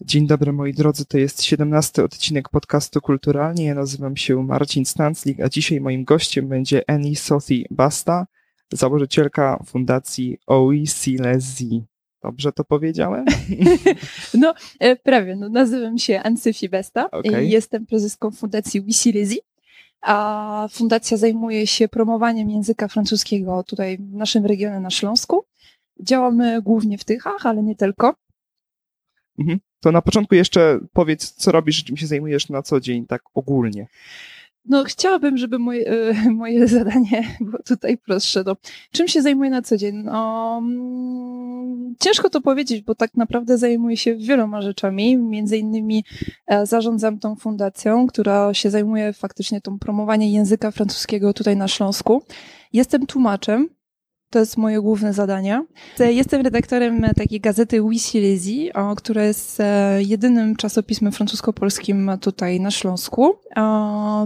Dzień dobry moi drodzy, to jest 17 odcinek podcastu Kulturalnie. Ja nazywam się Marcin Stanclik, a dzisiaj moim gościem będzie Annie Sophie Basta, założycielka fundacji OECLZ. Dobrze to powiedziałem? No, e, prawie. No, nazywam się Anne-Sophie Besta Okay. i jestem prezeską fundacji Wisilezi. A fundacja zajmuje się promowaniem języka francuskiego tutaj w naszym regionie na Śląsku. Działamy głównie w Tychach, ale nie tylko. Mhm. To na początku jeszcze powiedz, co robisz, czym się zajmujesz na co dzień, tak ogólnie. No, chciałabym, żeby moje, e, moje zadanie było tutaj prostsze. No, czym się zajmuję na co dzień? No, mm, ciężko to powiedzieć, bo tak naprawdę zajmuję się wieloma rzeczami. Między innymi e, zarządzam tą fundacją, która się zajmuje faktycznie tą promowaniem języka francuskiego tutaj na Śląsku. Jestem tłumaczem. To jest moje główne zadanie. Jestem redaktorem takiej gazety o, która jest e, jedynym czasopismem francusko-polskim tutaj na Śląsku.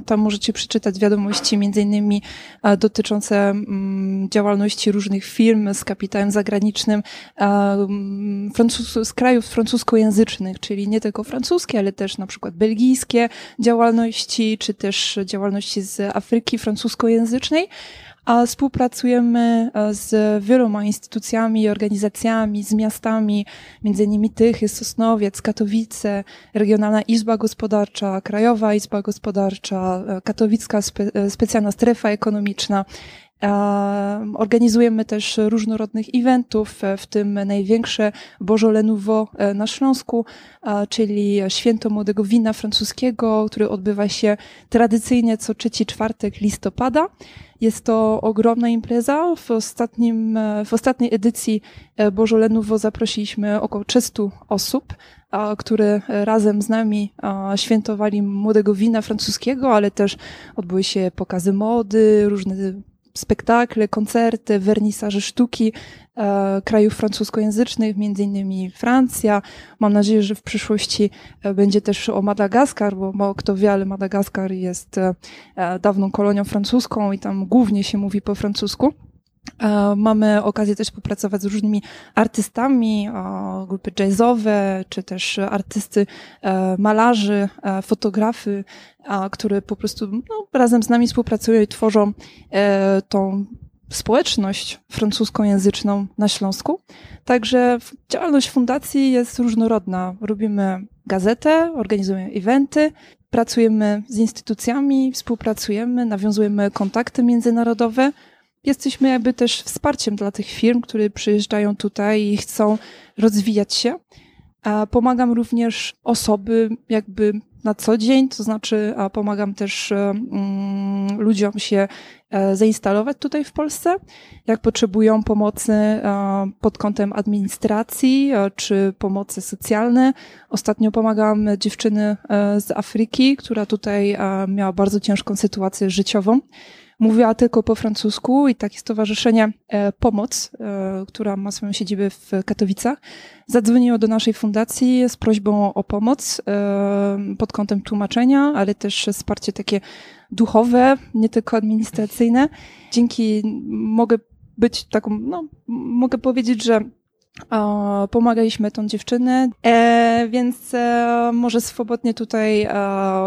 Tam możecie przeczytać wiadomości innymi e, dotyczące mm, działalności różnych firm z kapitałem zagranicznym e, mm, z krajów francuskojęzycznych, czyli nie tylko francuskie, ale też na przykład belgijskie działalności, czy też działalności z Afryki francuskojęzycznej. A współpracujemy e, z wieloma instytucjami i organizacjami, z miastami, między innymi Tychy, Sosnowiec, Katowice, Regionalna Izba Gospodarcza, Krajowa Izba Gospodarcza, e, Katowicka spe, e, Specjalna Strefa Ekonomiczna. Organizujemy też różnorodnych eventów, e, w tym największe Bożole Nouveau e, na Śląsku, czyli Święto Młodego Wina Francuskiego, który odbywa się tradycyjnie co trzeci czwartek listopada. Jest to ogromna impreza. W, ostatnim, e, w ostatniej edycji Bożole Nouveau zaprosiliśmy około 300 osób, które razem z nami świętowali młodego wina francuskiego, ale też odbyły się pokazy mody, różne spektakle, koncerty, wernisaże sztuki e, krajów francuskojęzycznych, między innymi Francja. Mam nadzieję, że w przyszłości e, będzie też o Madagaskar, bo mało kto wie, ale Madagaskar jest e, e, dawną kolonią francuską i tam głównie się mówi po francusku. E, Mamy okazję też współpracować z różnymi artystami, grupy jazzowe, czy też artysty, e, malarzy, e, fotografy, które po prostu no, razem z nami współpracują i tworzą tą społeczność francuskojęzyczną na Śląsku. Także działalność fundacji jest różnorodna. Robimy gazetę, organizujemy eventy, pracujemy z instytucjami, współpracujemy, nawiązujemy kontakty międzynarodowe. Jesteśmy jakby też wsparciem dla tych firm, które przyjeżdżają tutaj i chcą rozwijać się. Pomagam również osoby jakby na co dzień, to znaczy pomagam też e, mm, ludziom się e, zainstalować tutaj w Polsce, jak potrzebują pomocy e, pod kątem administracji czy pomocy socjalne. Ostatnio pomagałam dziewczyny z Afryki, która tutaj miała bardzo ciężką sytuację życiową. Mówiła tylko po francusku i takie stowarzyszenie e, Pomoc, e, która ma swoją siedzibę w Katowicach, zadzwoniło do naszej fundacji z prośbą o pomoc e, pod kątem tłumaczenia, ale też wsparcie takie duchowe, nie tylko administracyjne. Dzięki mogę być taką, no, mogę powiedzieć, że pomagaliśmy tą dziewczynę, e, więc e, może swobodnie tutaj e,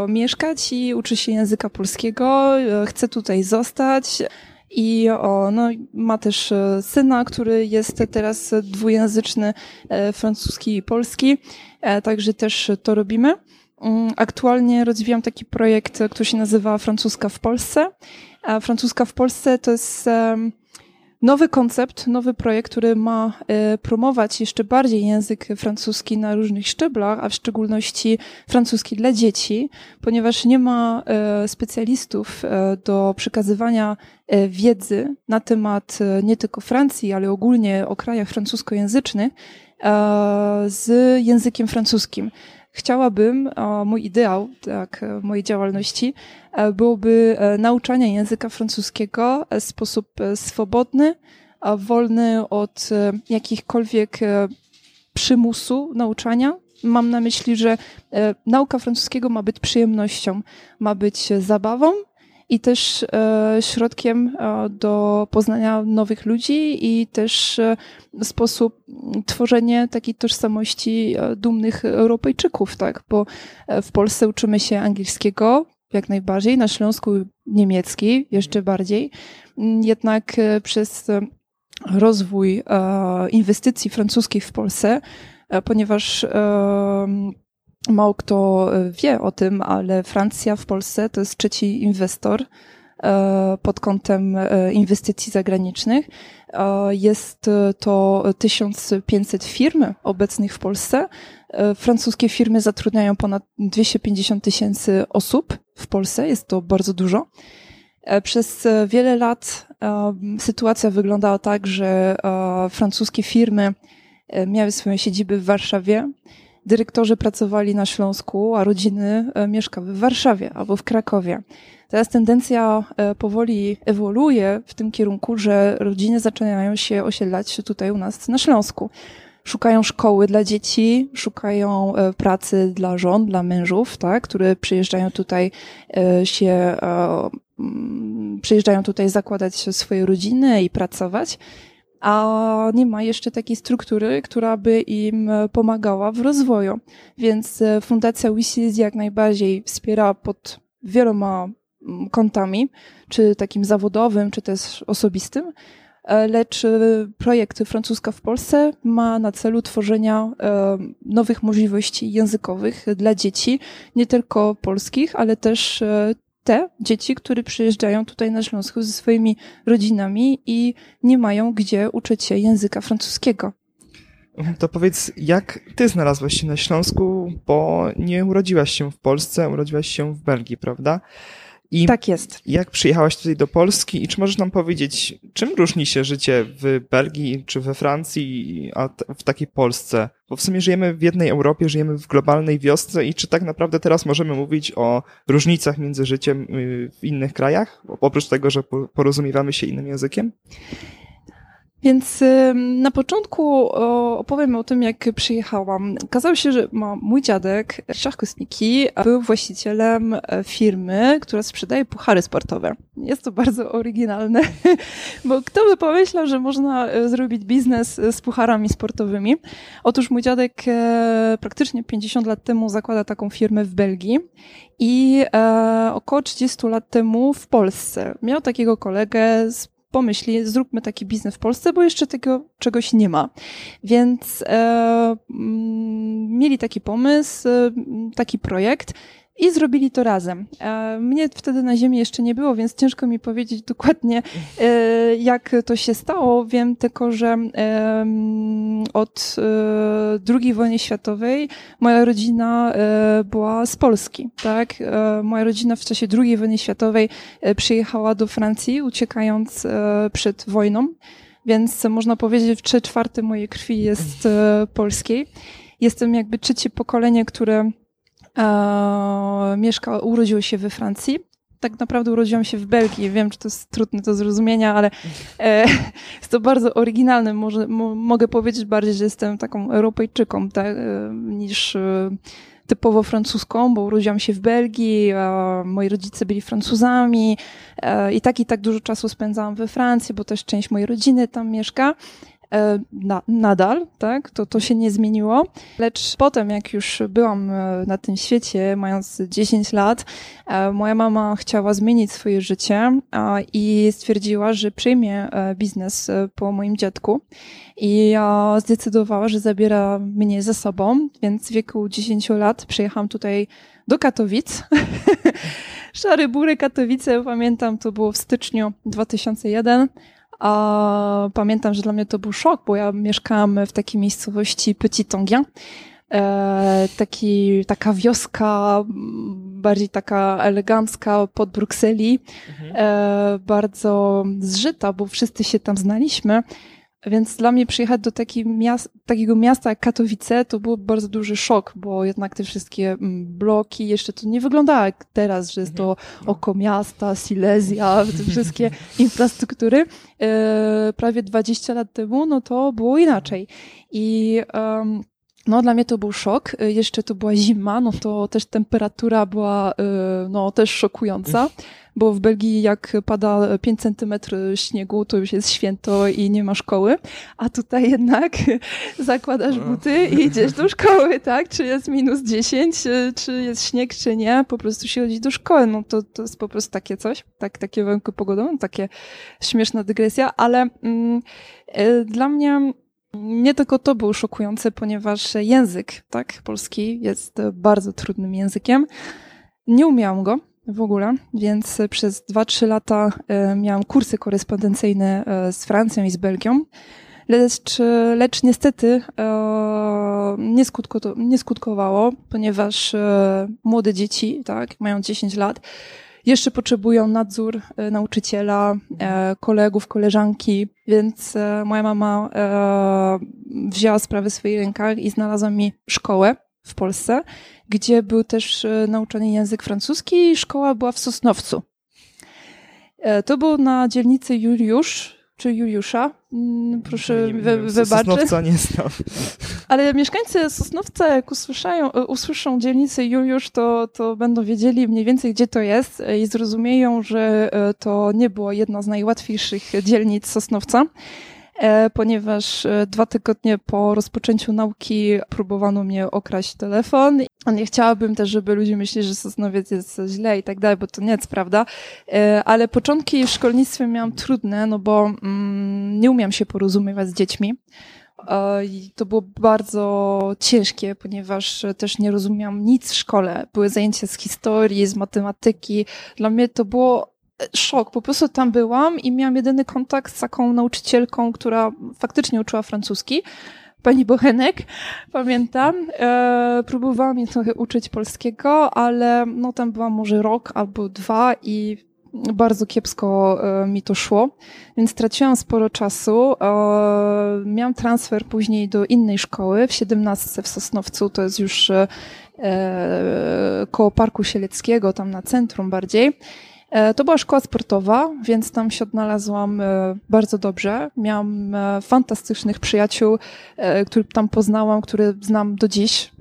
mieszkać i uczy się języka polskiego, e, chce tutaj zostać. I o, no, ma też e, syna, który jest teraz dwujęzyczny, francuski i polski, także też to robimy. Mm, Aktualnie rozwijam taki projekt, który się nazywa Francuska w Polsce. Francuska w Polsce to jest nowy koncept, nowy projekt, który ma e, promować jeszcze bardziej język francuski na różnych szczeblach, a w szczególności francuski dla dzieci, ponieważ nie ma e, specjalistów e, do przekazywania wiedzy na temat nie tylko Francji, ale ogólnie o krajach francuskojęzycznych z językiem francuskim. Chciałabym, mój ideał tak, e, mojej działalności e, byłoby e, nauczanie języka francuskiego w sposób swobodny, wolny od jakichkolwiek przymusu nauczania. Mam na myśli, że nauka francuskiego ma być przyjemnością, ma być zabawą i też e, środkiem e, do poznania nowych ludzi i też e, sposób tworzenia takiej tożsamości dumnych Europejczyków, tak? Bo w Polsce uczymy się angielskiego jak najbardziej, na Śląsku niemiecki jeszcze bardziej. Mm, jednak przez rozwój inwestycji francuskich w Polsce, ponieważ mało kto e, wie o tym, ale Francja w Polsce to jest trzeci inwestor e, pod kątem e, inwestycji zagranicznych. Jest to 1500 firm obecnych w Polsce. Francuskie firmy zatrudniają ponad 250 tysięcy osób w Polsce. Jest to bardzo dużo. Przez wiele lat sytuacja wyglądała tak, że francuskie firmy miały swoje siedziby w Warszawie dyrektorzy pracowali na Śląsku, a rodziny e, mieszkały w Warszawie albo w Krakowie. Teraz tendencja e, powoli ewoluuje w tym kierunku, że rodziny zaczynają się osiedlać tutaj u nas na Śląsku. Szukają szkoły dla dzieci, szukają e, pracy dla żon, dla mężów, tak, które przyjeżdżają tutaj się, przyjeżdżają tutaj zakładać swoje rodziny i pracować a nie ma jeszcze takiej struktury, która by im pomagała w rozwoju. Więc e, Fundacja WISIS jak najbardziej wspiera pod wieloma mm, kątami, czy takim zawodowym, czy też osobistym, e, lecz e, projekt Francuska w Polsce ma na celu tworzenia nowych możliwości językowych dla dzieci, nie tylko polskich, ale też te dzieci, które przyjeżdżają tutaj na Śląsku ze swoimi rodzinami i nie mają gdzie uczyć się języka francuskiego. To powiedz, jak ty znalazłaś się na Śląsku, bo nie urodziłaś się w Polsce, urodziłaś się w Belgii, prawda? I tak jest. Jak przyjechałaś tutaj do Polski i czy możesz nam powiedzieć, czym różni się życie w Belgii czy we Francji, a w takiej Polsce? Bo w sumie żyjemy w jednej Europie, żyjemy w globalnej wiosce i czy tak naprawdę teraz możemy mówić o różnicach między życiem y, w innych krajach, oprócz tego, że porozumiewamy się innym językiem? Więc na początku opowiem o tym, jak przyjechałam. Okazało się, że mój dziadek, Szachkosniki, był właścicielem e, firmy, która sprzedaje puchary sportowe. Jest to bardzo oryginalne, bo kto by pomyślał, że można e, zrobić biznes z pucharami sportowymi? Otóż mój dziadek e, praktycznie 50 lat temu zakłada taką firmę w Belgii i około 30 lat temu w Polsce. Miał takiego kolegę z pomyśli, zróbmy taki biznes w Polsce, bo jeszcze tego czegoś nie ma. Więc e, mm, mieli taki pomysł, e, taki projekt i zrobili to razem. E, mnie wtedy na ziemi jeszcze nie było, więc ciężko mi powiedzieć dokładnie, e, jak to się stało. Wiem tylko, że od e, II wojny światowej moja rodzina była z Polski, tak? Moja rodzina w czasie II wojny światowej przyjechała do Francji, uciekając przed wojną, więc można powiedzieć, że trzy czwarte mojej krwi jest polskiej. Jestem jakby trzecie pokolenie, które e, mieszka, urodził się we Francji. Tak naprawdę urodziłam się w Belgii. Wiem, że to jest trudne do zrozumienia, ale e, jest to bardzo oryginalne. Może, mo, mogę powiedzieć bardziej, że jestem taką Europejczyką e, niż e, typowo francuską, bo urodziłam się w Belgii, moi rodzice byli Francuzami e, i tak i tak dużo czasu spędzałam we Francji, bo też część mojej rodziny tam mieszka. E, na, nadal, tak, to, to się nie zmieniło. Lecz potem, jak już byłam e, na tym świecie, mając 10 lat, e, moja mama chciała zmienić swoje życie i stwierdziła, że przyjmie biznes po moim dziadku i zdecydowała, że zabiera mnie ze sobą, więc w wieku 10 lat przyjechałam tutaj do Katowic. Szary Bury Katowice, pamiętam, to było w styczniu 2001. A pamiętam, że dla mnie to był szok, bo ja mieszkałam w takiej miejscowości Petit Tonguien. E, taki, taka wioska, bardziej taka elegancka pod Brukseli, mhm. e, bardzo zżyta, bo wszyscy się tam znaliśmy. Więc dla mnie przyjechać do taki miast, takiego miasta jak Katowice to był bardzo duży szok, bo jednak te wszystkie mm, bloki, jeszcze to nie wyglądało jak teraz, że jest to mhm. oko miasta, Silesia, te wszystkie infrastruktury. E, prawie 20 lat temu, no to było inaczej. I um, no, dla mnie to był szok. Y, jeszcze to była zima, no to też temperatura była, y, no, też szokująca, bo w Belgii jak pada 5 centymetrów śniegu, to już jest święto i nie ma szkoły, a tutaj jednak zakładasz no. buty i idziesz do szkoły, tak? Czy jest minus 10, y, czy jest śnieg, czy nie, po prostu się chodzi do szkoły, no to, to jest po prostu takie coś, tak, takie warunki pogodowe, takie śmieszna dygresja, ale mm, dla mnie nie tylko to był szokujące, ponieważ język, tak, polski jest bardzo trudnym językiem. Nie umiałam go w ogóle, więc przez 2-3 lata e, miałam kursy korespondencyjne e, z Francją i z Belgią. Lecz, lecz niestety e, nie, skutko nie skutkowało, ponieważ młode dzieci, tak, mają 10 lat, jeszcze potrzebują nadzór e, nauczyciela, e, kolegów, koleżanki, więc e, moja mama wzięła sprawę w swoich rękach i znalazła mi szkołę w Polsce, gdzie był też nauczany język francuski i szkoła była w Sosnowcu. To było na dzielnicy Juliusz, czy Juliusza. Mm, proszę nie, nie wybaczyć. Sosnowca nie znam. Ale mieszkańcy Sosnowca, jak usłyszają, e, usłyszą dzielnicę Juliusz, to, to będą wiedzieli mniej więcej, gdzie to jest e, i zrozumieją, że e, to nie była jedna z najłatwiejszych dzielnic Sosnowca ponieważ dwa tygodnie po rozpoczęciu nauki próbowano mnie okraść telefon. Nie chciałabym też, żeby ludzie myśleli, że Sosnowiec jest źle i tak dalej, bo to nie jest prawda. Ale początki w szkolnictwie miałam trudne, no bo mm, nie umiałam się porozumiewać z dziećmi. I to było bardzo ciężkie, ponieważ też nie rozumiałam nic w szkole. Były zajęcia z historii, z matematyki. Dla mnie to było e, szok. Po prostu tam byłam i miałam jedyny kontakt z taką nauczycielką, która faktycznie uczyła francuski. Pani Bochenek, pamiętam. E, próbowałam jej trochę uczyć polskiego, ale no tam byłam może rok albo dwa i bardzo kiepsko e, mi to szło, więc straciłam sporo czasu. E, miałam transfer później do innej szkoły w 17 w Sosnowcu, to jest już e, koło Parku Sieleckiego, tam na centrum bardziej. To była szkoła sportowa, więc tam się odnalazłam bardzo dobrze. Miałam fantastycznych przyjaciół, których tam poznałam, które znam do dziś.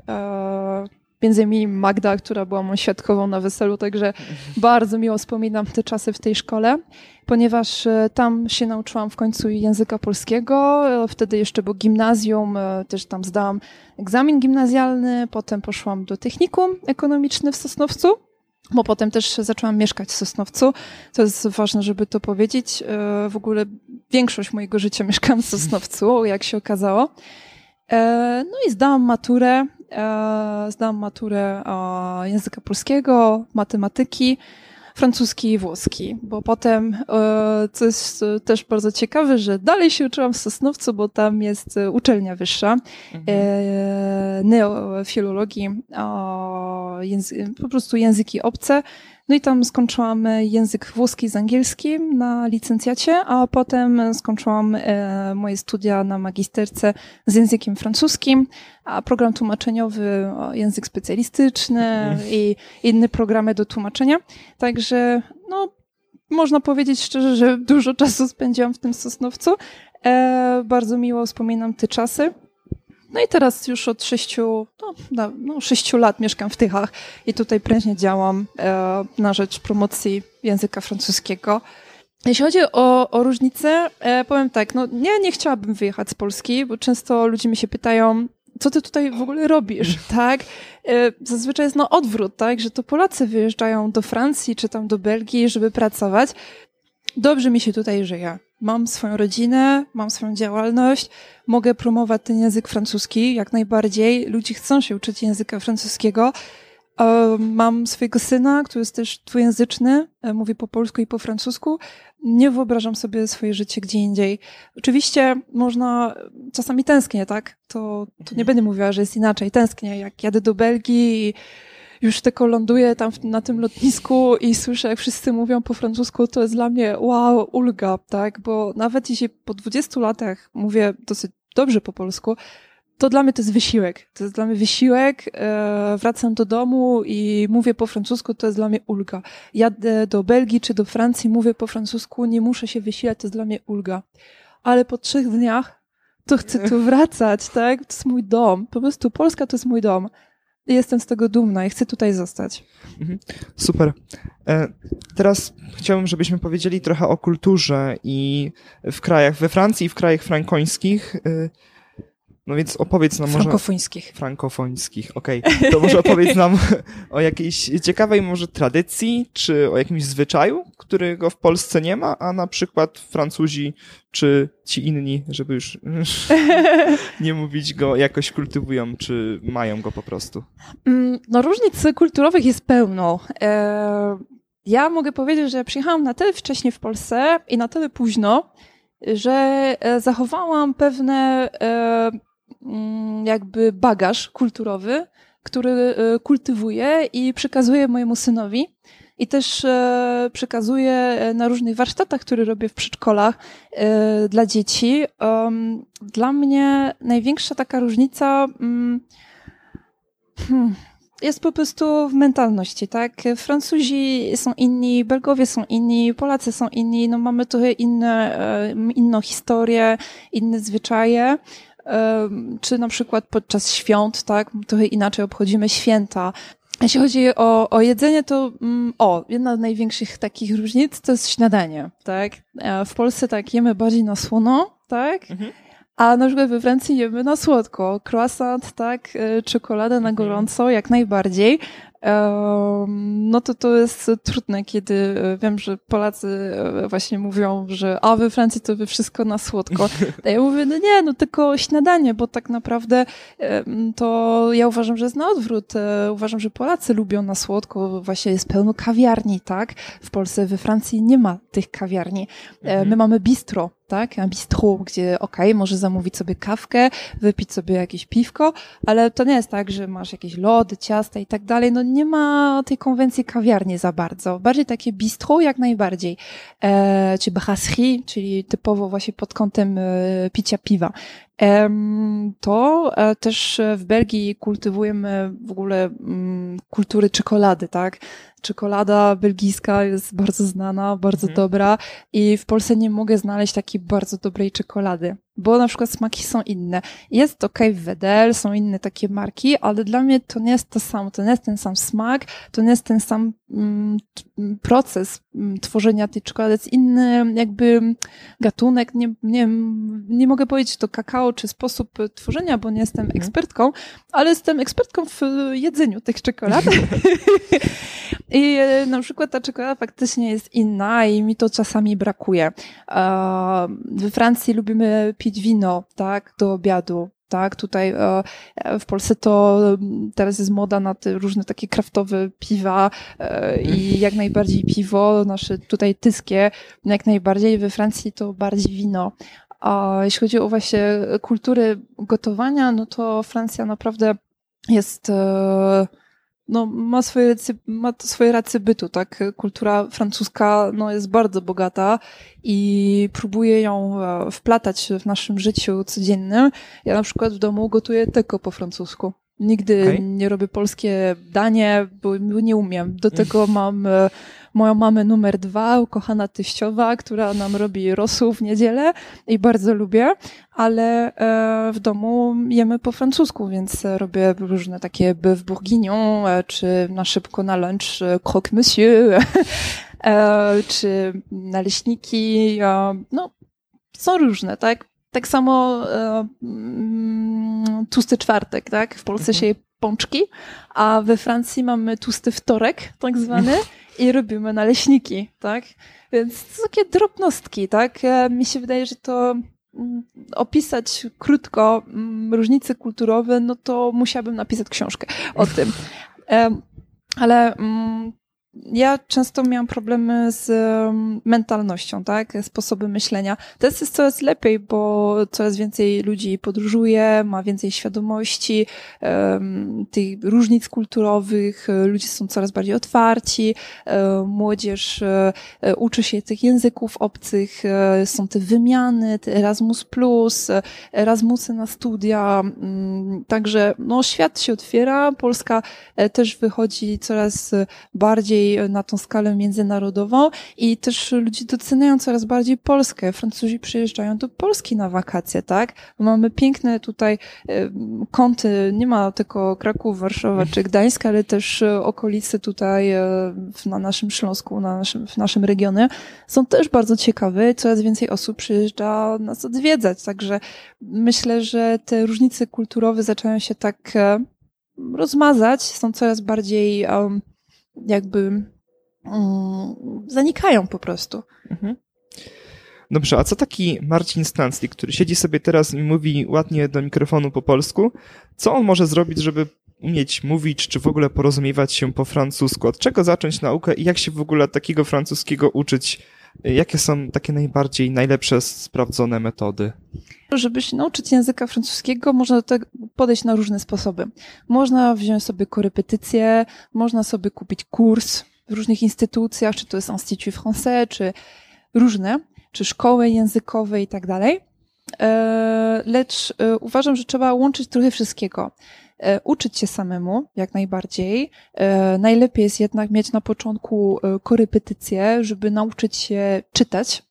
Między innymi Magda, która była moją świadkową na weselu, także bardzo miło wspominam te czasy w tej szkole, ponieważ e, tam się nauczyłam w końcu języka polskiego, e, wtedy jeszcze było gimnazjum, e, też tam zdałam egzamin gimnazjalny, potem poszłam do technikum ekonomiczne w Sosnowcu, bo potem też zaczęłam mieszkać w Sosnowcu. To jest ważne, żeby to powiedzieć. W ogóle większość mojego życia mieszkałam w Sosnowcu, jak się okazało. No i zdałam maturę E, zdałam maturę języka polskiego, matematyki, francuski i włoski, bo potem, e, co jest też bardzo ciekawe, że dalej się uczyłam w Sosnowcu, bo tam jest uczelnia wyższa mhm. E, neofilologii, po prostu języki obce, no i tam skończyłam język włoski z angielskim na licencjacie, a potem skończyłam e, moje studia na magisterce z językiem francuskim, a program tłumaczeniowy, język specjalistyczny i inne programy do tłumaczenia. Także, no, można powiedzieć szczerze, że dużo czasu spędziłam w tym Sosnowcu. E, bardzo miło wspominam te czasy. No i teraz już od sześciu, no, no, sześciu lat mieszkam w Tychach i tutaj prężnie działam e, na rzecz promocji języka francuskiego. Jeśli chodzi o, o różnice, e, powiem tak, no nie, nie chciałabym wyjechać z Polski, bo często ludzie mi się pytają, co ty tutaj w ogóle robisz, tak? E, zazwyczaj jest no odwrót, tak, że to Polacy wyjeżdżają do Francji czy tam do Belgii, żeby pracować. Dobrze mi się tutaj żyje mam swoją rodzinę, mam swoją działalność, mogę promować ten język francuski jak najbardziej. Ludzie chcą się uczyć języka francuskiego. E, mam swojego syna, który jest też dwujęzyczny, e, mówi po polsku i po francusku. Nie wyobrażam sobie swoje życie gdzie indziej. Oczywiście można, czasami tęsknię, tak? To, to nie mhm. będę mówiła, że jest inaczej. Tęsknię, jak jadę do Belgii i już tylko ląduję tam na tym lotnisku i słyszę, jak wszyscy mówią po francusku, to jest dla mnie wow, ulga, tak? Bo nawet jeśli po 20 latach mówię dosyć dobrze po polsku, to dla mnie to jest wysiłek. To jest dla mnie wysiłek. E, wracam do domu i mówię po francusku, to jest dla mnie ulga. Jadę do Belgii czy do Francji, mówię po francusku, nie muszę się wysilać, to jest dla mnie ulga. Ale po trzech dniach to chcę tu wracać, tak? To jest mój dom. Po prostu Polska to jest mój dom. Jestem z tego dumna i chcę tutaj zostać. Mhm. Super. E, teraz chciałbym, żebyśmy powiedzieli trochę o kulturze i w krajach, we Francji i w krajach frankońskich. No więc opowiedz nam może... Frankofońskich. Frankofońskich, okej. Okay. To może opowiedz nam o jakiejś ciekawej może tradycji, czy o jakimś zwyczaju, którego w Polsce nie ma, a na przykład Francuzi, czy ci inni, żeby już nie mówić go, jakoś kultywują, czy mają go po prostu? Mm, no różnic kulturowych jest pełno. E, ja mogę powiedzieć, że przyjechałam na tyle wcześnie w Polsce i na tyle późno, że e, zachowałam pewne e, jakby bagaż kulturowy, który e, kultywuję i przekazuję mojemu synowi. I też e, przekazuję e, na różnych warsztatach, które robię w przedszkolach dla dzieci. Dla mnie największa taka różnica mm, hmm, jest po prostu w mentalności, tak? Francuzi są inni, Belgowie są inni, Polacy są inni, no mamy trochę inne, inną historię, inne zwyczaje czy na przykład podczas świąt, tak, trochę inaczej obchodzimy święta. Jeśli chodzi o, o jedzenie, to mm, o, jedna z największych takich różnic to jest śniadanie, tak? E, w Polsce tak jemy bardziej na słono, tak? Mhm. A na przykład we Francji jemy na słodko. Croissant, tak? E, czekolada na mhm. gorąco, jak najbardziej no to to jest trudne, kiedy e, wiem, że Polacy e, właśnie mówią, że a we Francji to wy wszystko na słodko. A ja mówię, no nie, no tylko śniadanie, bo tak naprawdę to ja uważam, że jest na odwrót. E, uważam, że Polacy lubią na słodko, właśnie jest pełno kawiarni, tak? W Polsce, we Francji nie ma tych kawiarni. Mhm. My mamy bistro, tak? Na bistro, gdzie okej, okay, może zamówić sobie kawkę, wypić sobie jakieś piwko, ale to nie jest tak, że masz jakieś lody, ciasta i tak dalej. No nie ma tej konwencji kawiarni za bardzo. Bardziej takie bistro jak najbardziej. E, czy brasserie, czyli typowo właśnie pod kątem e, picia piwa. E, to e, też w Belgii kultywujemy w ogóle mm, kultury czekolady, tak? Czekolada belgijska jest bardzo znana, bardzo mhm. dobra i w Polsce nie mogę znaleźć takiej bardzo dobrej czekolady bo na przykład smaki są inne. Jest ok w Wedel, są inne takie marki, ale dla mnie to nie jest to samo, to nie jest ten sam smak, to nie jest ten sam mm, proces mm, tworzenia tej czekolady, jest inny jakby gatunek, nie, nie, nie mogę powiedzieć to kakao czy sposób tworzenia, bo nie jestem mhm. ekspertką, ale jestem ekspertką w jedzeniu tych czekolad. I e, na przykład ta czekolada faktycznie jest inna i mi to czasami brakuje. We Francji lubimy pić wino, tak, do obiadu. Tak, tutaj e, w Polsce to teraz jest moda na te różne takie kraftowe piwa e, i mhm. jak najbardziej piwo, nasze tutaj tyskie, jak najbardziej we Francji to bardziej wino. A jeśli chodzi o właśnie kulturę gotowania, no to Francja naprawdę jest no, ma swoje, ma to swoje racje bytu, tak? Kultura francuska no, jest bardzo bogata i próbuję ją e, wplatać w naszym życiu codziennym. Ja na przykład w domu gotuję tylko po francusku. Nigdy okay. nie robię polskie danie, bo nie umiem. Do tego mam e, moją mamę numer dwa, ukochana tyściowa, która nam robi rosół w niedzielę i bardzo lubię, ale e, w domu jemy po francusku, więc robię różne takie w bourguignon, e, czy na szybko na lunch croque monsieur, czy naleśniki, no są różne, tak? Tak samo e, mm, tłusty czwartek, tak? W Polsce mhm. się je pączki, a we Francji mamy tłusty wtorek, tak zwany, i robimy naleśniki, tak? Więc to takie drobnostki, tak? E, mi się wydaje, że to mm, opisać krótko mm, różnice kulturowe, no to musiałabym napisać książkę o tym. E, ale ja często miałam problemy z mentalnością, tak? Sposoby myślenia. Teraz jest coraz lepiej, bo coraz więcej ludzi podróżuje, ma więcej świadomości tych różnic kulturowych, ludzie są coraz bardziej otwarci, um, młodzież um, uczy się tych języków obcych, są te wymiany, te Erasmus+, Erasmusy na studia, także no, świat się otwiera, Polska też wychodzi coraz bardziej bardziej na tą skalę międzynarodową i też ludzie doceniają coraz bardziej Polskę. Francuzi przyjeżdżają do Polski na wakacje, tak? Mamy piękne tutaj kąty, nie ma tylko Kraków, Warszawa czy Gdańsk, ale też okolice tutaj na naszym Śląsku, na naszym, w naszym regionie są też bardzo ciekawe. Coraz więcej osób przyjeżdża nas odwiedzać, także myślę, że te różnice kulturowe zaczynają się tak rozmazać, są coraz bardziej um, jakby um, zanikają po prostu. Mhm. Dobrze, a co taki Marcin Stancli, który siedzi sobie teraz i mówi ładnie do mikrofonu po polsku, co on może zrobić, żeby umieć mówić, czy w ogóle porozumiewać się po francusku? Od czego zacząć naukę i jak się w ogóle takiego francuskiego uczyć? Jakie są takie najbardziej, najlepsze sprawdzone metody? Żeby się nauczyć języka francuskiego, można do tego podejść na różne sposoby. Można wziąć sobie korepetycje, można sobie kupić kurs w różnych instytucjach, czy to jest Institut Français, czy różne, czy szkoły językowe i tak dalej. E, lecz e, uważam, że trzeba łączyć trochę wszystkiego. E, uczyć się samemu, jak najbardziej. Najlepiej jest jednak mieć na początku korepetycje, żeby nauczyć się czytać,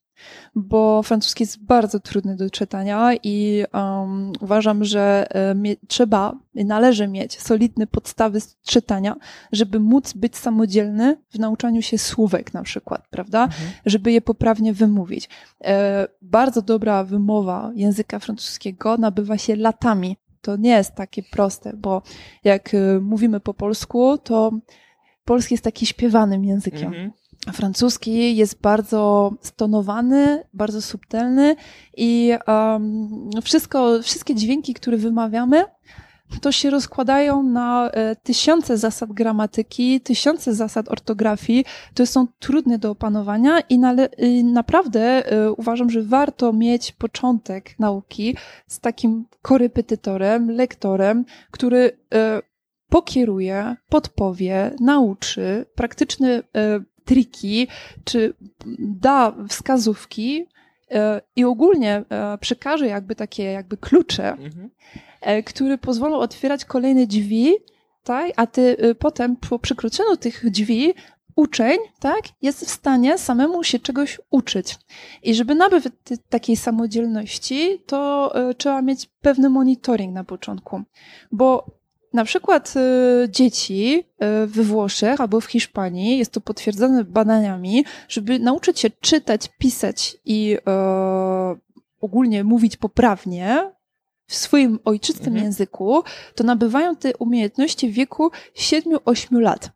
bo francuski jest bardzo trudny do czytania i um, uważam, że um, trzeba i należy mieć solidne podstawy czytania, żeby móc być samodzielny w nauczaniu się słówek na przykład, prawda? Mhm. Żeby je poprawnie wymówić. E, bardzo dobra wymowa języka francuskiego nabywa się latami. To nie jest takie proste, bo jak y, mówimy po polsku, to polski jest taki śpiewanym językiem. Mhm francuski jest bardzo stonowany, bardzo subtelny i um, wszystko, wszystkie dźwięki, które wymawiamy, to się rozkładają na e, tysiące zasad gramatyki, tysiące zasad ortografii, które są trudne do opanowania i, i naprawdę e, uważam, że warto mieć początek nauki z takim korepetytorem, lektorem, który e, pokieruje, podpowie, nauczy, praktyczny triki, czy da wskazówki i ogólnie e, przekaże jakby takie jakby klucze, mhm. E, które pozwolą otwierać kolejne drzwi, tak? a ty potem po przekroczeniu tych drzwi uczeń, tak, jest w stanie samemu się czegoś uczyć. I żeby nabyć takiej samodzielności, to trzeba mieć pewny monitoring na początku, bo na przykład y, dzieci y, we Włoszech albo w Hiszpanii, jest to potwierdzone badaniami, żeby nauczyć się czytać, pisać i y, ogólnie mówić poprawnie w swoim ojczystym mhm. języku, to nabywają te umiejętności w wieku 7-8 lat.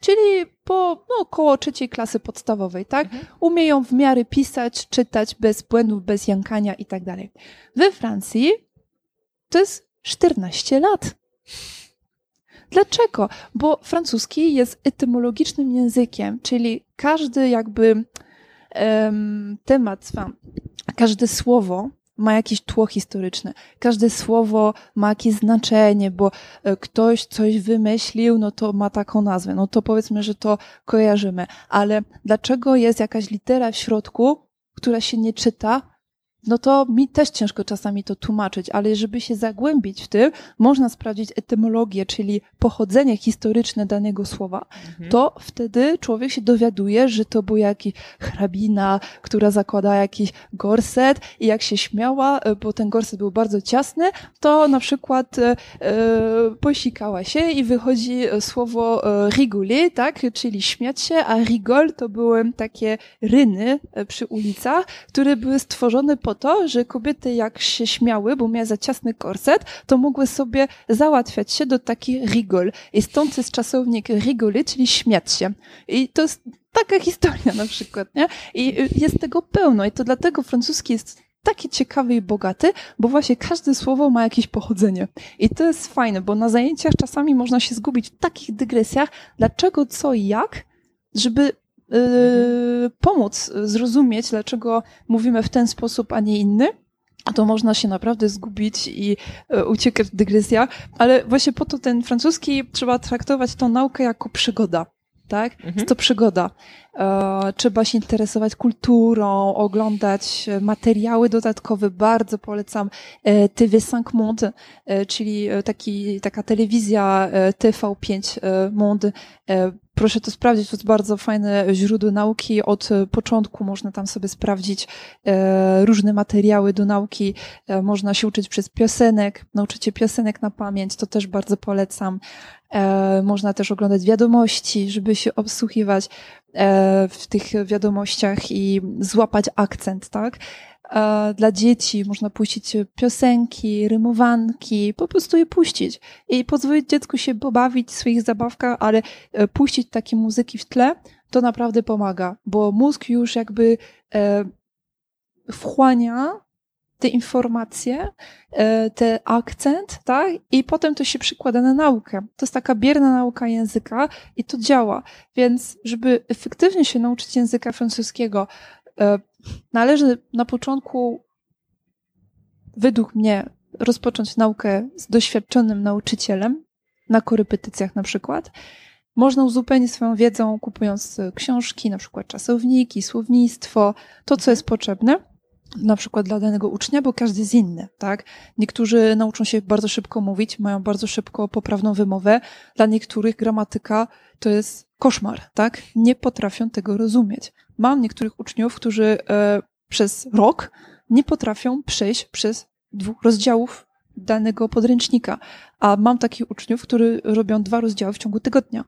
Czyli po no, około trzeciej klasy podstawowej, tak? Mhm. Umieją w miarę pisać, czytać bez błędów, bez jąkania i tak dalej. We Francji to jest 14 lat. Dlaczego? Bo francuski jest etymologicznym językiem, czyli każdy jakby um, temat, każde słowo ma jakieś tło historyczne. Każde słowo ma jakieś znaczenie, bo e, ktoś coś wymyślił, no to ma taką nazwę. No to powiedzmy, że to kojarzymy. Ale dlaczego jest jakaś litera w środku, która się nie czyta, no to mi też ciężko czasami to tłumaczyć, ale żeby się zagłębić w tym, można sprawdzić etymologię, czyli pochodzenie historyczne danego słowa, mhm. to wtedy człowiek się dowiaduje, że to był jakiś hrabina, która zakłada jakiś gorset i jak się śmiała, e, bo ten gorset był bardzo ciasny, to na przykład e, e posikała się i wychodzi e, słowo rigoler, tak, czyli śmiać się, a rigol to były takie ryny przy ulicach, które były stworzone po to, że kobiety jak się śmiały, bo miały za ciasny korset, to mogły sobie załatwiać się do takich rigol. I stąd jest czasownik rigoly, czyli śmiać się. I to jest taka historia na przykład, nie? I jest tego pełno. I to dlatego francuski jest taki ciekawy i bogaty, bo właśnie każde słowo ma jakieś pochodzenie. I to jest fajne, bo na zajęciach czasami można się zgubić w takich dygresjach, dlaczego, co i jak, żeby pomóc zrozumieć, dlaczego mówimy w ten sposób, a nie inny to można się naprawdę zgubić i e, uciekać w dygresjach, ale właśnie po to ten francuski trzeba traktować tą naukę jako przygoda. Tak? Mhm. Jest to przygoda. E, trzeba się interesować kulturą, oglądać materiały dodatkowe. Bardzo polecam e, TV5 Monde, e, czyli taki, taka telewizja e, TV5 e, Monde proszę to sprawdzić, to jest bardzo fajne źródło nauki. Od początku można tam sobie sprawdzić e, różne materiały do nauki. E, można się uczyć przez piosenek, nauczycie piosenek na pamięć, to też bardzo polecam. E, można też oglądać wiadomości, żeby się obsłuchiwać w tych wiadomościach i złapać akcent, tak? E, dla dzieci można puścić piosenki, rymowanki, po prostu je puścić i pozwolić dziecku się pobawić w swoich zabawkach, ale e, puścić takie muzyki w tle, to naprawdę pomaga, bo mózg już jakby e, wchłania te informacje, ten akcent, tak? I potem to się przykłada na naukę. To jest taka bierna nauka języka i to działa. Więc, żeby efektywnie się nauczyć języka francuskiego, należy na początku, według mnie, rozpocząć naukę z doświadczonym nauczycielem, na korepetycjach na przykład. Można uzupełnić swoją wiedzą, kupując książki, na przykład czasowniki, słownictwo, to, co jest potrzebne, na przykład dla danego ucznia, bo każdy jest inny, tak? Niektórzy nauczą się bardzo szybko mówić, mają bardzo szybko poprawną wymowę, dla niektórych gramatyka to jest koszmar, tak? Nie potrafią tego rozumieć. Mam niektórych uczniów, którzy e, przez rok nie potrafią przejść przez dwóch rozdziałów danego podręcznika, a mam takich uczniów, którzy robią dwa rozdziały w ciągu tygodnia.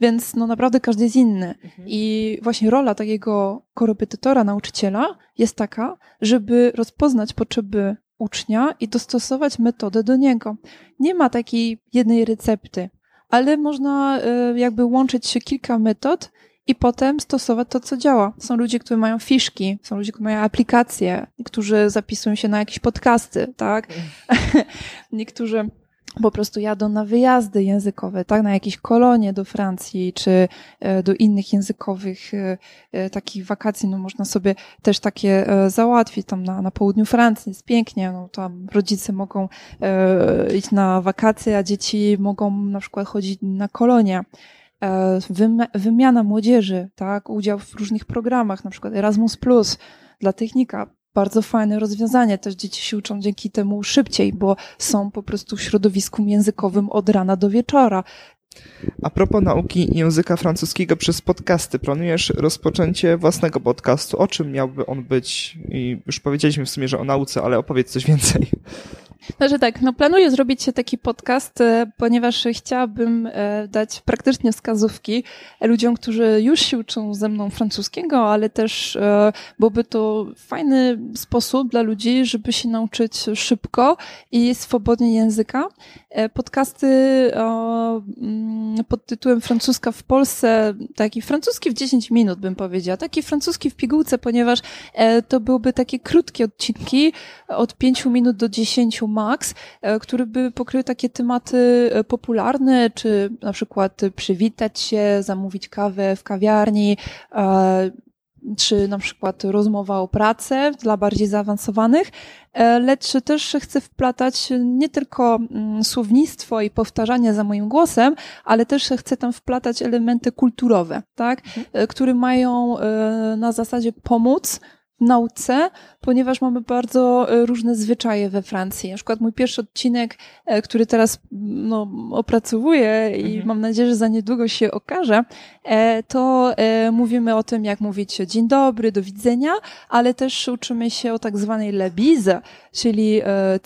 Więc no naprawdę każdy jest inny. Mhm. I właśnie rola takiego korepetytora, nauczyciela jest taka, żeby rozpoznać potrzeby ucznia i dostosować metodę do niego. Nie ma takiej jednej recepty, ale można e, jakby łączyć kilka metod i potem stosować to, co działa. Są ludzie, którzy mają fiszki, są ludzie, którzy mają aplikacje, niektórzy zapisują się na jakieś podcasty, tak? niektórzy po prostu jadą na wyjazdy językowe, tak, na jakieś kolonie do Francji, czy e, do innych językowych e, e, takich wakacji, no można sobie też takie załatwić, tam na, na południu Francji jest pięknie, no tam rodzice mogą iść na wakacje, a dzieci mogą na przykład chodzić na kolonie. Wymiana młodzieży, tak, udział w różnych programach, na przykład Erasmus Plus dla technika, bardzo fajne rozwiązanie. Też dzieci się uczą dzięki temu szybciej, bo są po prostu w środowisku językowym od rana do wieczora. A propos nauki języka francuskiego przez podcasty, planujesz rozpoczęcie własnego podcastu. O czym miałby on być? I już powiedzieliśmy w sumie, że o nauce, ale opowiedz coś więcej. Znaczy tak, no planuję zrobić taki podcast, e, ponieważ chciałabym e, dać praktycznie wskazówki ludziom, którzy już się uczą ze mną francuskiego, ale też e, byłby to fajny sposób dla ludzi, żeby się nauczyć szybko i swobodnie języka. Podcasty mm, pod tytułem Francuska w Polsce, taki francuski w 10 minut bym powiedziała, taki francuski w pigułce, ponieważ to byłyby takie krótkie odcinki od 5 minut do 10 Max, e, który by pokrył takie tematy e, popularne, czy na przykład przywitać się, zamówić kawę w kawiarni, e, czy na przykład rozmowa o pracę dla bardziej zaawansowanych, lecz też chcę wplatać nie tylko mm, słownictwo i powtarzanie za moim głosem, ale też chcę tam wplatać elementy kulturowe, tak, mhm. które mają na zasadzie pomóc nauce, ponieważ mamy bardzo e, różne zwyczaje we Francji. Na przykład mój pierwszy odcinek, e, który teraz no, opracowuję i mhm. mam nadzieję, że za niedługo się okaże, e, to mówimy o tym, jak mówić dzień dobry, do widzenia, ale też uczymy się o tak zwanej lebise, czyli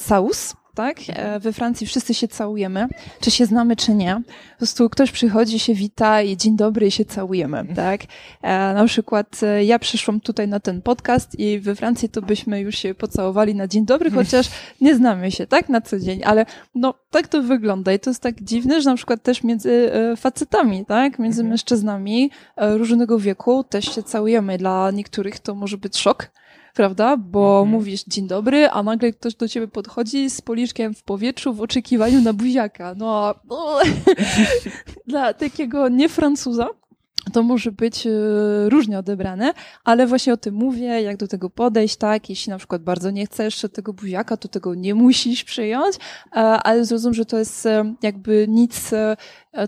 caus tak? E, we Francji wszyscy się całujemy, czy się znamy, czy nie. Po prostu ktoś przychodzi, się wita i dzień dobry i się całujemy, tak? E, na przykład e, ja przyszłam tutaj na ten podcast i we Francji to byśmy już się pocałowali na dzień dobry, chociaż nie znamy się, tak? Na co dzień, ale no tak to wygląda i to jest tak dziwne, że na przykład też między facetami, tak? Między mhm. mężczyznami różnego wieku też się całujemy. Dla niektórych to może być szok, prawda? Bo mhm. mówisz dzień dobry, a nagle ktoś do ciebie podchodzi z policzkiem w powietrzu w oczekiwaniu na buziaka. No, no dla takiego nie Francuza to może być e, różnie odebrane, ale właśnie o tym mówię, jak do tego podejść, tak? Jeśli na przykład bardzo nie chcesz tego buziaka, to tego nie musisz przyjąć, e, ale zrozum, że to jest e, jakby nic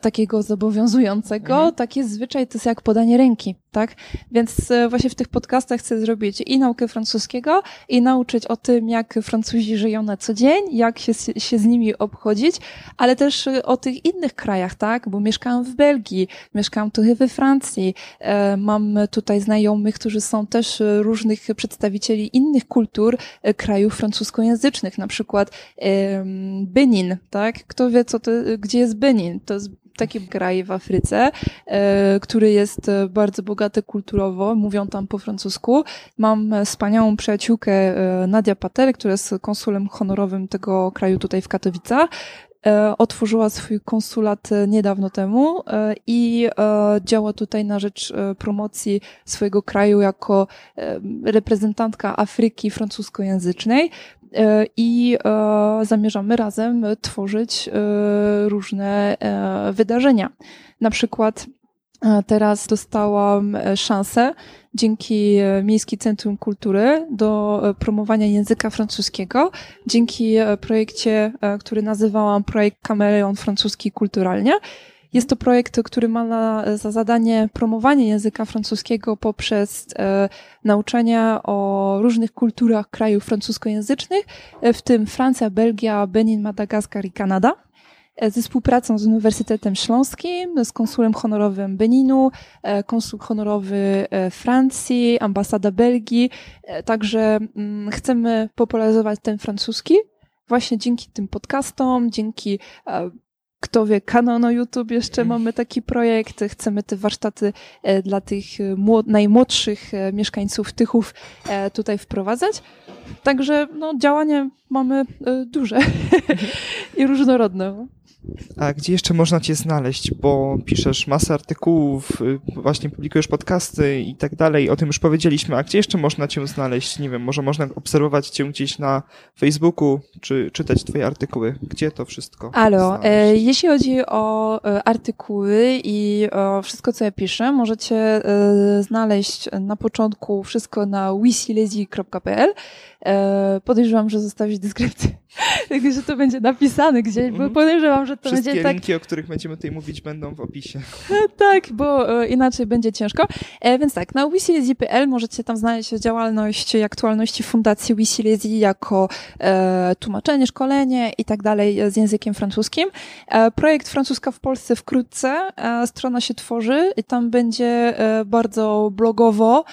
takiego zobowiązującego. Mhm. Taki zwyczaj to jest jak podanie ręki tak? Więc e, właśnie w tych podcastach chcę zrobić i naukę francuskiego, i nauczyć o tym, jak Francuzi żyją na co dzień, jak się, się z nimi obchodzić, ale też e, o tych innych krajach, tak? Bo mieszkałam w Belgii, mieszkałam trochę we Francji, e, mam tutaj znajomych, którzy są też różnych przedstawicieli innych kultur krajów francuskojęzycznych, na przykład Benin, tak? Kto wie, co to, gdzie jest Benin? To jest taki kraj w Afryce, e, który jest e, bardzo bogaty kulturowo, mówią tam po francusku. Mam wspaniałą przyjaciółkę e, Nadia Patel, która jest konsulem honorowym tego kraju tutaj w Katowicach otworzyła swój konsulat niedawno temu i działa tutaj na rzecz promocji swojego kraju jako reprezentantka Afryki francuskojęzycznej. E, i e, zamierzamy razem tworzyć e, różne wydarzenia. Na przykład teraz dostałam szansę dzięki Miejski Centrum Kultury do promowania języka francuskiego, dzięki projekcie, który nazywałam projekt Kameleon Francuski Kulturalnie. Jest to projekt, który ma na, za zadanie promowanie języka francuskiego poprzez e, nauczanie o różnych kulturach krajów francuskojęzycznych, e, w tym Francja, Belgia, Benin, Madagaskar i Kanada e, ze współpracą z Uniwersytetem Śląskim, z konsulem honorowym Beninu, e, konsul honorowy Francji, ambasada Belgii. Także mm, chcemy popularyzować ten francuski właśnie dzięki tym podcastom, dzięki kto wie, kanał na YouTube jeszcze mhm. mamy taki projekt. Chcemy te warsztaty e, dla tych e, najmłodszych e, mieszkańców Tychów tutaj wprowadzać. Także no, działanie mamy duże i różnorodne. A gdzie jeszcze można Cię znaleźć? Bo piszesz masę artykułów, y, właśnie publikujesz podcasty i tak dalej. O tym już powiedzieliśmy. A gdzie jeszcze można Cię znaleźć? Nie wiem, może można obserwować Cię gdzieś na Facebooku, czy czytać Twoje artykuły? Gdzie to wszystko? Alo, e, jeśli chodzi o e, artykuły i o wszystko, co ja piszę, możecie e, znaleźć na początku wszystko na wisilezi.pl. E, podejrzewam, że zostawić dyskrypcję, że to będzie napisane gdzieś, bo mhm. podejrzewam, że to Wszystkie będzie tak... linki, o których będziemy tutaj mówić, będą w opisie. E, tak, bo e, inaczej będzie ciężko. Więc tak, na wisilezi.pl możecie tam znaleźć działalność i aktualności Fundacji Wisilezi jako tłumaczenie, szkolenie i tak dalej z językiem francuskim. Projekt Francuska w Polsce wkrótce. Strona się tworzy i tam będzie bardzo blogowo.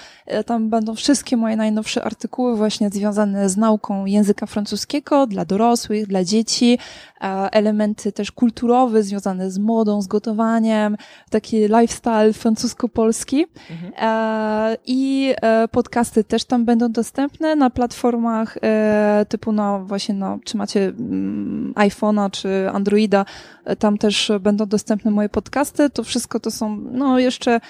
Tam będą wszystkie moje najnowsze artykuły właśnie związane związane z nauką języka francuskiego dla dorosłych, dla dzieci, elementy też kulturowe związane z modą, z gotowaniem, taki lifestyle francusko-polski. Mhm. E, I e, podcasty też tam będą dostępne na platformach e, typu no właśnie no, czy macie mm, iPhone'a czy Androida, tam też będą dostępne moje podcasty. To wszystko to są no jeszcze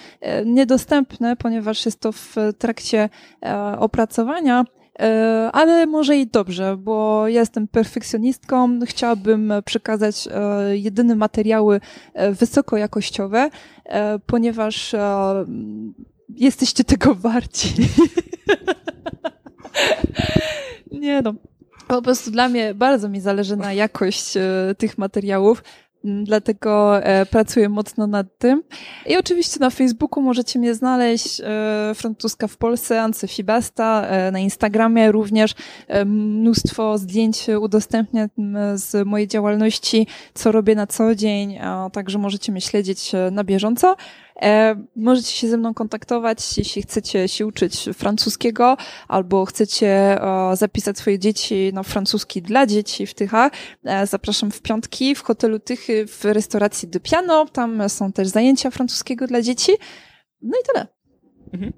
niedostępne, ponieważ jest to w trakcie opracowania ale może i dobrze, bo jestem perfekcjonistką, chciałabym przekazać e, jedyne materiały e, wysokojakościowe, ponieważ jesteście tego warci. Nie no. Po prostu dla mnie bardzo mi zależy na jakość tych materiałów. Dlatego e, pracuję mocno nad tym. I oczywiście na Facebooku możecie mnie znaleźć, e, Francuska w Polsce, Ance Fibasta, e, na Instagramie również e, mnóstwo zdjęć udostępniam z mojej działalności, co robię na co dzień, a także możecie mnie śledzić na bieżąco. E, możecie się ze mną kontaktować, jeśli chcecie się uczyć francuskiego albo chcecie zapisać swoje dzieci na francuski dla dzieci w Tychach. E, zapraszam w piątki w hotelu Tychy w restauracji de Piano. Tam są też zajęcia francuskiego dla dzieci. No i tyle. Mhm.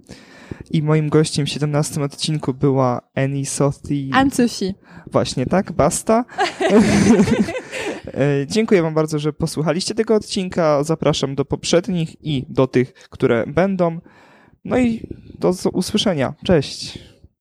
I moim gościem w 17 odcinku była Annie Sothi. Anne-Sophie. Właśnie, tak? Basta. E, dziękuję Wam bardzo, że posłuchaliście tego odcinka. Zapraszam do poprzednich i do tych, które będą. No i do usłyszenia. Cześć.